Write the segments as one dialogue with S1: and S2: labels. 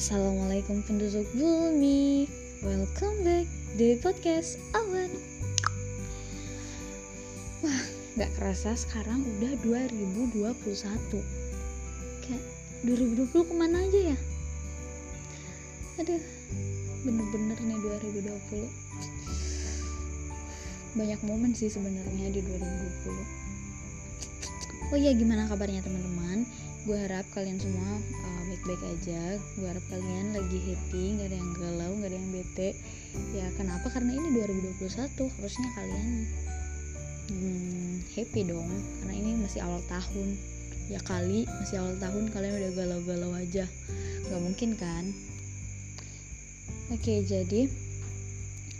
S1: Assalamualaikum penduduk bumi. Welcome back di podcast Awan. Wah gak kerasa sekarang udah 2021 Kayak 2020 ke mana aja ya? Aduh bener-bener nih 2020 Banyak momen sih sebenarnya di 2020 Oh iya gimana kabarnya teman-teman gue harap kalian semua uh, baik-baik aja. Gue harap kalian lagi happy nggak ada yang galau nggak ada yang bete. Ya kenapa? Karena ini 2021 harusnya kalian hmm, happy dong. Karena ini masih awal tahun. Ya kali masih awal tahun kalian udah galau-galau aja. Nggak mungkin kan? Oke jadi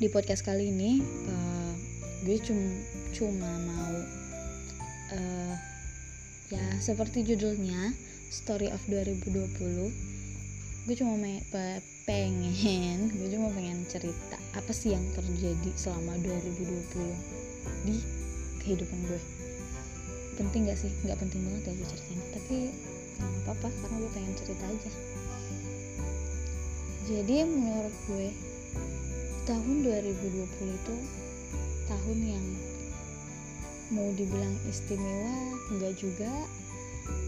S1: di podcast kali ini uh, gue cuma cuma mau uh, ya seperti judulnya Story of 2020 gue cuma pengen gue cuma pengen cerita apa sih yang terjadi selama 2020 di kehidupan gue penting gak sih? Nggak penting banget ya gue ceritain. Tapi nggak apa-apa karena gue pengen cerita aja. Jadi menurut gue tahun 2020 itu tahun yang mau dibilang istimewa enggak juga.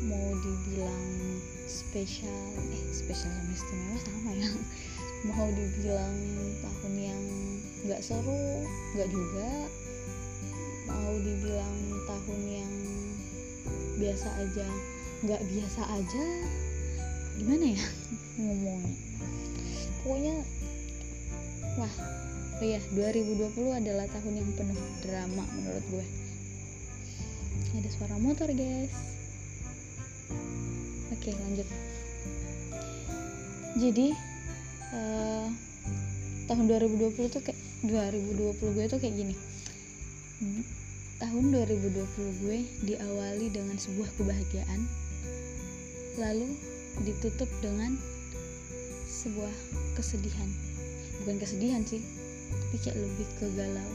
S1: Mau dibilang spesial eh spesial sama istimewa sama ya. Mau dibilang tahun yang enggak seru enggak juga. Mau dibilang tahun yang biasa aja enggak biasa aja. Gimana ya? Ngomongnya. Pokoknya wah oh ya 2020 adalah tahun yang penuh drama menurut gue ada suara motor guys. Oke lanjut. Jadi uh, tahun 2020 tuh kayak 2020 gue tuh kayak gini. Tahun 2020 gue diawali dengan sebuah kebahagiaan lalu ditutup dengan sebuah kesedihan. Bukan kesedihan sih tapi kayak lebih ke galau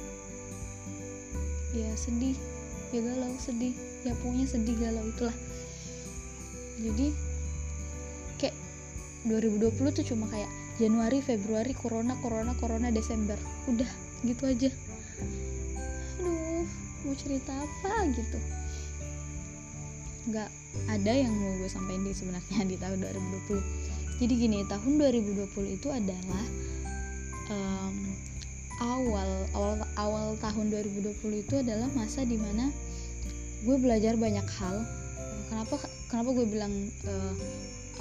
S1: ya sedih ya galau sedih. Ya pokoknya sedih galau itulah. Jadi kayak 2020 tuh cuma kayak Januari Februari Corona Corona Corona Desember. Udah gitu aja. Aduh mau cerita apa gitu? Nggak ada yang mau gue sampaikan di sebenarnya di tahun 2020 jadi gini tahun 2020 itu adalah um, awal awal awal tahun 2020 itu adalah masa di mana gue belajar banyak hal. Kenapa kenapa gue bilang uh,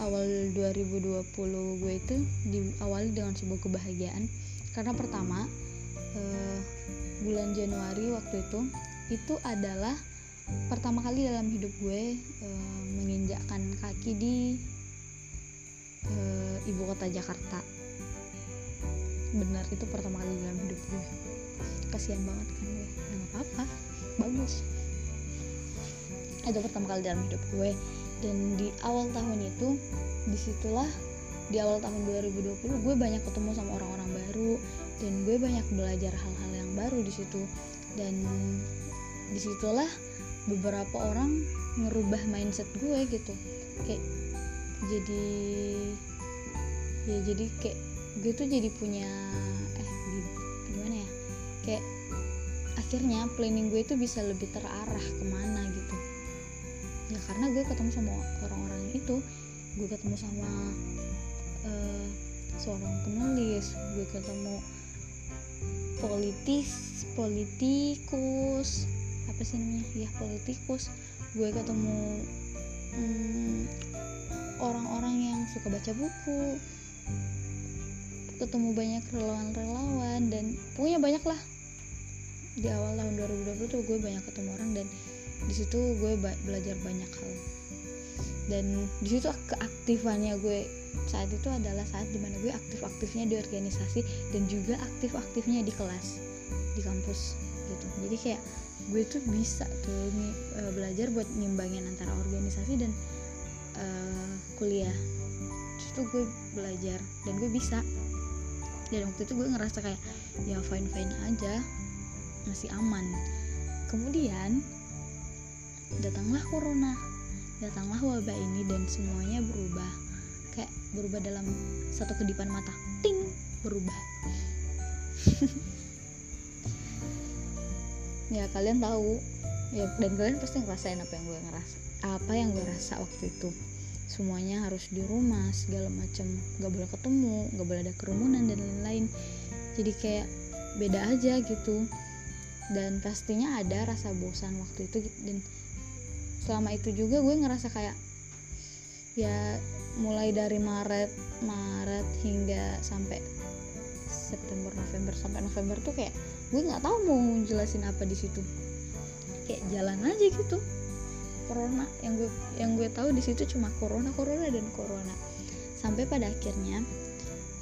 S1: awal 2020 gue itu diawali dengan sebuah kebahagiaan? Karena pertama uh, bulan Januari waktu itu itu adalah pertama kali dalam hidup gue uh, menginjakkan kaki di uh, ibu kota Jakarta benar itu pertama kali dalam hidup gue. Kasihan banget kan gue. Nggak apa-apa. Bagus. Itu pertama kali dalam hidup gue. Dan di awal tahun itu di situlah di awal tahun 2020 gue banyak ketemu sama orang-orang baru. Dan gue banyak belajar hal-hal yang baru di situ. Dan di situlah beberapa orang ngerubah mindset gue gitu. Kayak jadi ya jadi kayak gue tuh jadi punya eh gimana ya? Kayak akhirnya planning gue itu bisa lebih terarah ke mana gitu. Ya karena gue ketemu sama orang-orang itu gue ketemu sama uh, seorang penulis gue ketemu politis politikus apa sih namanya? Ya politikus. Gue ketemu orang-orang um, yang suka baca buku ketemu banyak relawan-relawan dan pokoknya banyak lah di awal tahun 2020 tuh gue banyak ketemu orang dan di situ gue belajar banyak hal. Dan di situ keaktifannya gue saat itu adalah saat di mana gue aktif-aktifnya di organisasi dan juga aktif-aktifnya di kelas di kampus gitu. Jadi kayak gue tuh bisa tuh uh, belajar buat nyimbangin antara organisasi dan uh, kuliah. Itu gue belajar dan gue bisa dan waktu itu gue ngerasa kayak ya fine fine aja masih aman. Kemudian datanglah corona. Datanglah wabah ini dan semuanya berubah. Kayak berubah dalam satu kedipan mata. Ting berubah. Ya kalian tahu. Ya dan kalian pasti ngerasain apa yang gue ngerasa apa yang gue rasa waktu itu semuanya harus di rumah segala macam nggak boleh ketemu nggak boleh ada kerumunan dan lain-lain. Jadi kayak beda aja gitu. Dan pastinya ada rasa bosan waktu itu dan selama itu juga gue ngerasa kayak ya mulai dari Maret Maret hingga sampai September November sampai November tuh kayak gue nggak tahu mau jelasin apa di situ. Kayak jalan aja gitu corona. Yang gue yang gue tahu di situ cuma corona corona dan corona. Sampai pada akhirnya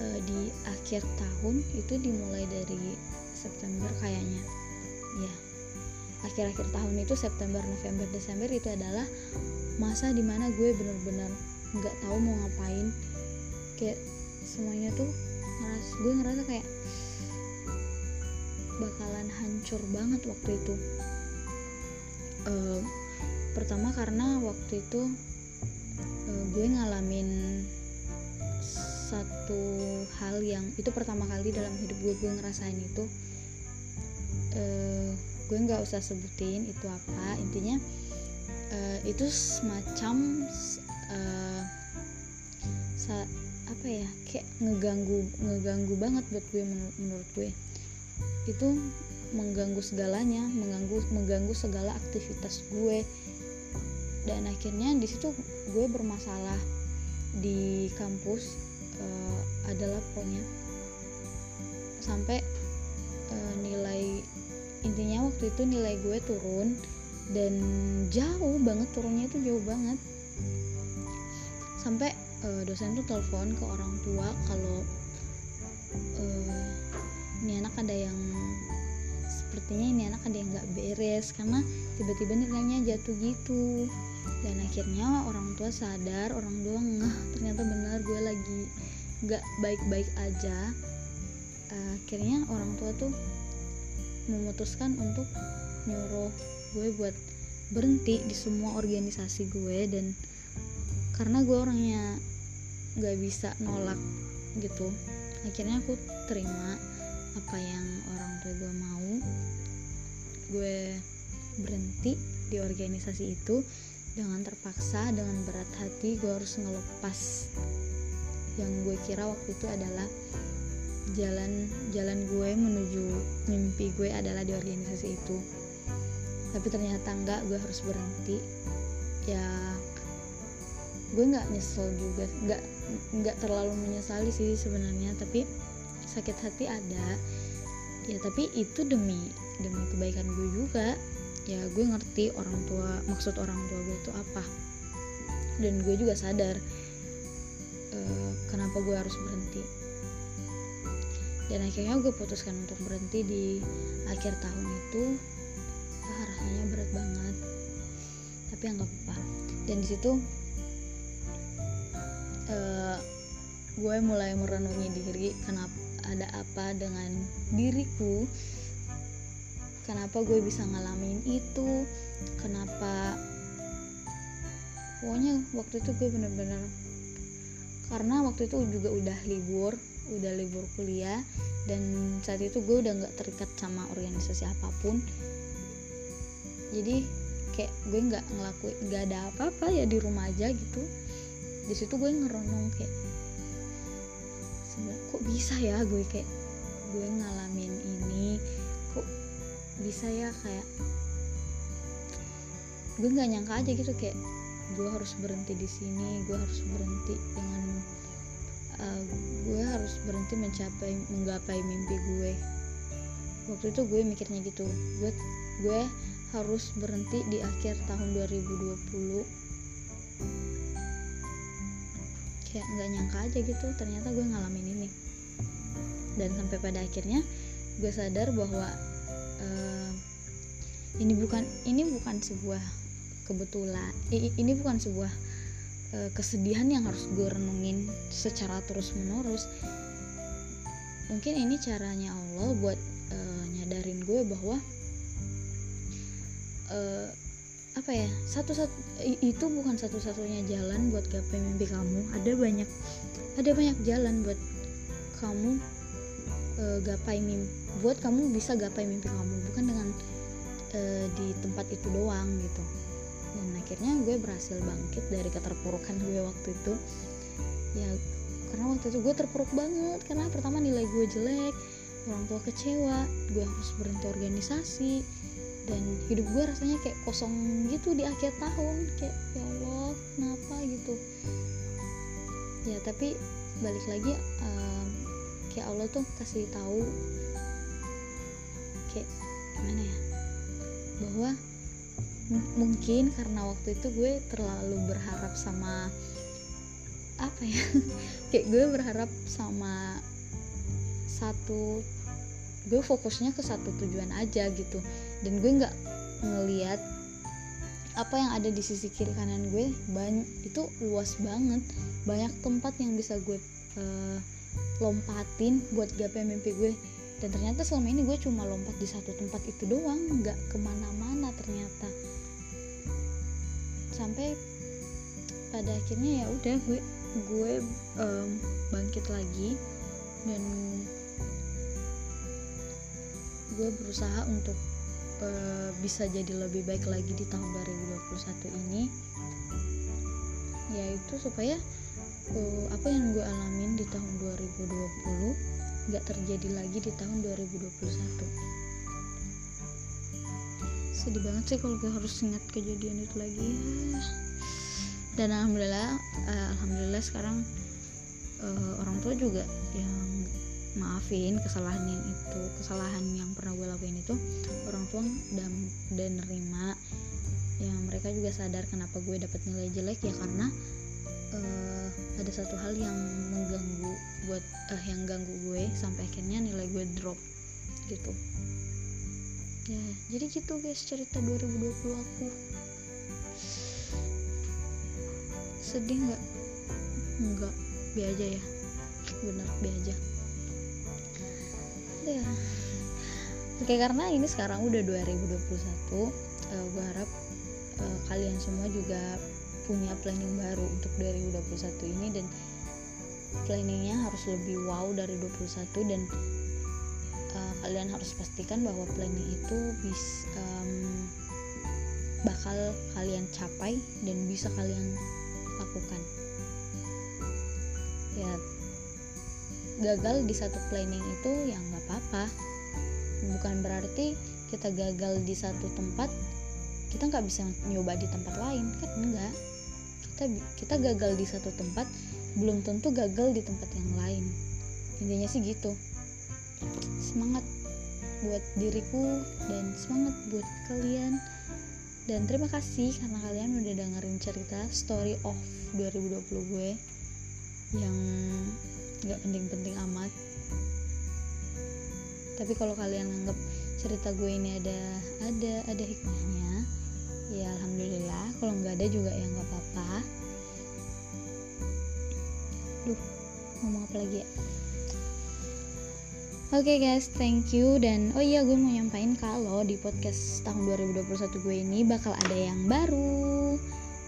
S1: uh, di akhir tahun itu dimulai dari September kayaknya. Ya akhir-akhir tahun itu September November Desember itu adalah masa di mana gue bener-bener nggak tahu mau ngapain. Kayak semuanya tuh ngeras gue ngerasa kayak bakalan hancur banget waktu itu. Uh, pertama karena waktu itu uh, gue ngalamin satu hal yang itu pertama kali dalam hidup gue gue ngerasain itu. Uh, gue nggak usah sebutin itu apa. Intinya uh, itu semacam uh, apa ya kayak ngeganggu ngeganggu banget buat gue menur menurut gue. Itu mengganggu segalanya mengganggu mengganggu segala aktivitas gue dan akhirnya di situ gue bermasalah di kampus uh, adalah pokoknya sampai uh, nilai intinya waktu itu nilai gue turun dan jauh banget turunnya itu jauh banget. Sampai uh, dosen tuh telepon ke orang tua kalau uh, ini anak ada yang sepertinya ini anak ada yang nggak beres karena tiba-tiba nilainya jatuh gitu dan akhirnya orang tua sadar orang tua ngeh ternyata benar gue lagi nggak baik-baik aja. Uh, akhirnya orang tua tuh memutuskan untuk nyuruh gue buat berhenti di semua organisasi gue dan karena gue orangnya nggak bisa nolak gitu akhirnya aku terima apa yang orang tua gue mau. Gue berhenti di organisasi itu dengan terpaksa dengan berat hati gue harus ngelepas. Yang gue kira waktu itu adalah jalan jalan gue menuju mimpi gue adalah di organisasi itu. Tapi ternyata enggak gue harus berhenti. Ya gue nggak nyesel juga nggak nggak terlalu menyesali sih sebenarnya tapi sakit hati ada. Ya tapi itu demi demi kebaikan gue juga ya gue ngerti orang tua maksud orang tua gue itu apa. Dan gue juga sadar uh, kenapa gue harus berhenti. Dan akhirnya gue putuskan untuk berhenti di akhir tahun itu. Ah, rasanya berat banget. Tapi nggak apa-apa. Dan di situ uh, gue mulai merenungi diri kenapa ada apa dengan diriku kenapa gue bisa ngalamin itu? Kenapa pokoknya waktu itu gue bener-bener karena waktu itu juga udah libur udah libur kuliah dan saat itu gue udah nggak terikat sama organisasi apa pun. Jadi kayak gue nggak ngelakuin nggak ada apa-apa ya di rumah aja gitu. Di situ gue ngerenung kayak kok bisa ya gue kayak gue ngalamin ini bisa ya kayak gue nggak nyangka aja gitu kayak gue harus berhenti di sini gue harus berhenti dengan uh, gue harus berhenti mencapai menggapai mimpi gue. Waktu itu gue mikirnya gitu gue gue harus berhenti di akhir tahun 2020 kayak nggak nyangka aja gitu ternyata gue ngalamin ini. Dan sampai pada akhirnya gue sadar bahwa uh, ini bukan ini bukan sebuah kebetulan ini bukan sebuah uh, kesedihan yang harus gue renungin secara terus menerus mungkin ini caranya Allah buat uh, nyadarin gue bahwa uh, apa ya satu satu itu bukan satu-satunya jalan buat gapai mimpi kamu. Ada banyak ada banyak jalan buat kamu e, gapai mimpi buat kamu bisa gapai mimpi kamu bukan dengan e, di tempat itu doang gitu. Dan akhirnya gue berhasil bangkit dari keterpurukan gue waktu itu. Ya karena waktu itu gue terpuruk banget karena pertama nilai gue jelek orang tua kecewa gue harus berhenti organisasi dan hidup gue rasanya kayak kosong gitu di akhir tahun kayak ya Allah kenapa? gitu. Ya tapi balik lagi um, kayak Allah tuh kasih tahu kayak gimana ya? Bahwa mungkin karena waktu itu gue terlalu berharap sama apa ya? Kayak gue berharap sama satu gue fokusnya ke satu tujuan aja gitu. Dan gue nggak ngeliat apa yang ada di sisi kiri kanan gue banyak itu luas banget. Banyak tempat yang bisa gue uh, lompatin buat gapai mimpi gue. Dan ternyata selama ini gue cuma lompat di satu tempat itu doang nggak ke mana-mana ternyata. Sampai pada akhirnya ya udah gue gue um, bangkit lagi dan gue berusaha untuk uh, bisa jadi lebih baik lagi di tahun 2021 ini. Yaitu supaya uh, apa yang gue alamin di tahun 2020 nggak terjadi lagi di tahun 2021 sedih banget sih kalau gue harus ingat kejadian itu lagi ya. dan alhamdulillah uh, alhamdulillah sekarang uh, orang tua juga yang maafin kesalahan yang itu kesalahan yang pernah gue lakuin itu orang tua dan dan nerima yang mereka juga sadar kenapa gue dapat nilai jelek ya karena uh, ada satu hal yang mengganggu buat uh, yang ganggu gue sampai akhirnya nilai gue drop gitu. Ya jadi gitu guys cerita 2020 aku. Sedih nggak? Nggak biar aja ya. Bener biar aja. Ya. Oke karena ini sekarang udah 2021 uh, gue harap uh, kalian semua juga punya planning baru untuk 2021 ini dan planningnya harus lebih wow dari 21 dan uh, kalian harus pastikan bahwa planning itu bis um, bakal kalian capai dan bisa kalian lakukan. Ya gagal di satu planning itu ya nggak apa-apa. Bukan berarti kita gagal di satu tempat kita nggak bisa nyoba di tempat lain kan enggak kita kita gagal di satu tempat belum tentu gagal di tempat yang lain. Intinya sih gitu. Semangat buat diriku dan semangat buat kalian. Dan terima kasih karena kalian udah dengerin cerita story of 2020 gue yang nggak penting-penting amat. Tapi kalau kalian anggap cerita gue ini ada ada ada hikmahnya ya alhamdulillah. Kalau nggak ada juga ya nggak apa-apa. Duh ngomong apa lagi ya? Oke okay guys, thank you. Dan oh iya gue mau nyampain kalau di podcast tahun 2021 gue ini bakal ada yang baru.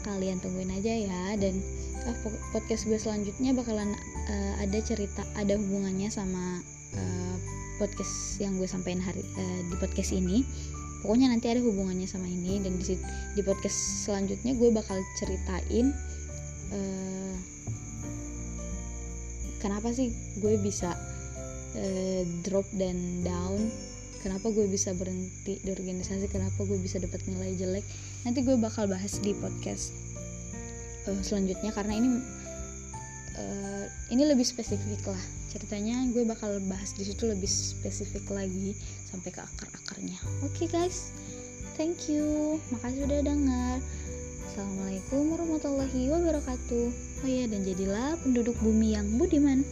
S1: Kalian tungguin aja ya. Dan uh, podcast gue selanjutnya bakalan uh, ada cerita ada hubungannya sama uh, podcast yang gue sampaikan hari uh, di podcast ini pokoknya nanti ada hubungannya sama ini dan di di podcast selanjutnya gue bakal ceritain uh, kenapa sih gue bisa uh, drop dan down kenapa gue bisa berhenti di organisasi kenapa gue bisa dapat nilai jelek. Nanti gue bakal bahas di podcast uh, selanjutnya karena ini uh, ini lebih spesifik lah. Ceritanya gue bakal bahas di situ lebih spesifik lagi sampai ke akar-akarnya. Oke okay, guys. Thank you. Makasih udah dengar assalamualaikum warahmatullahi wabarakatuh. Oh ya dan jadilah penduduk bumi yang budiman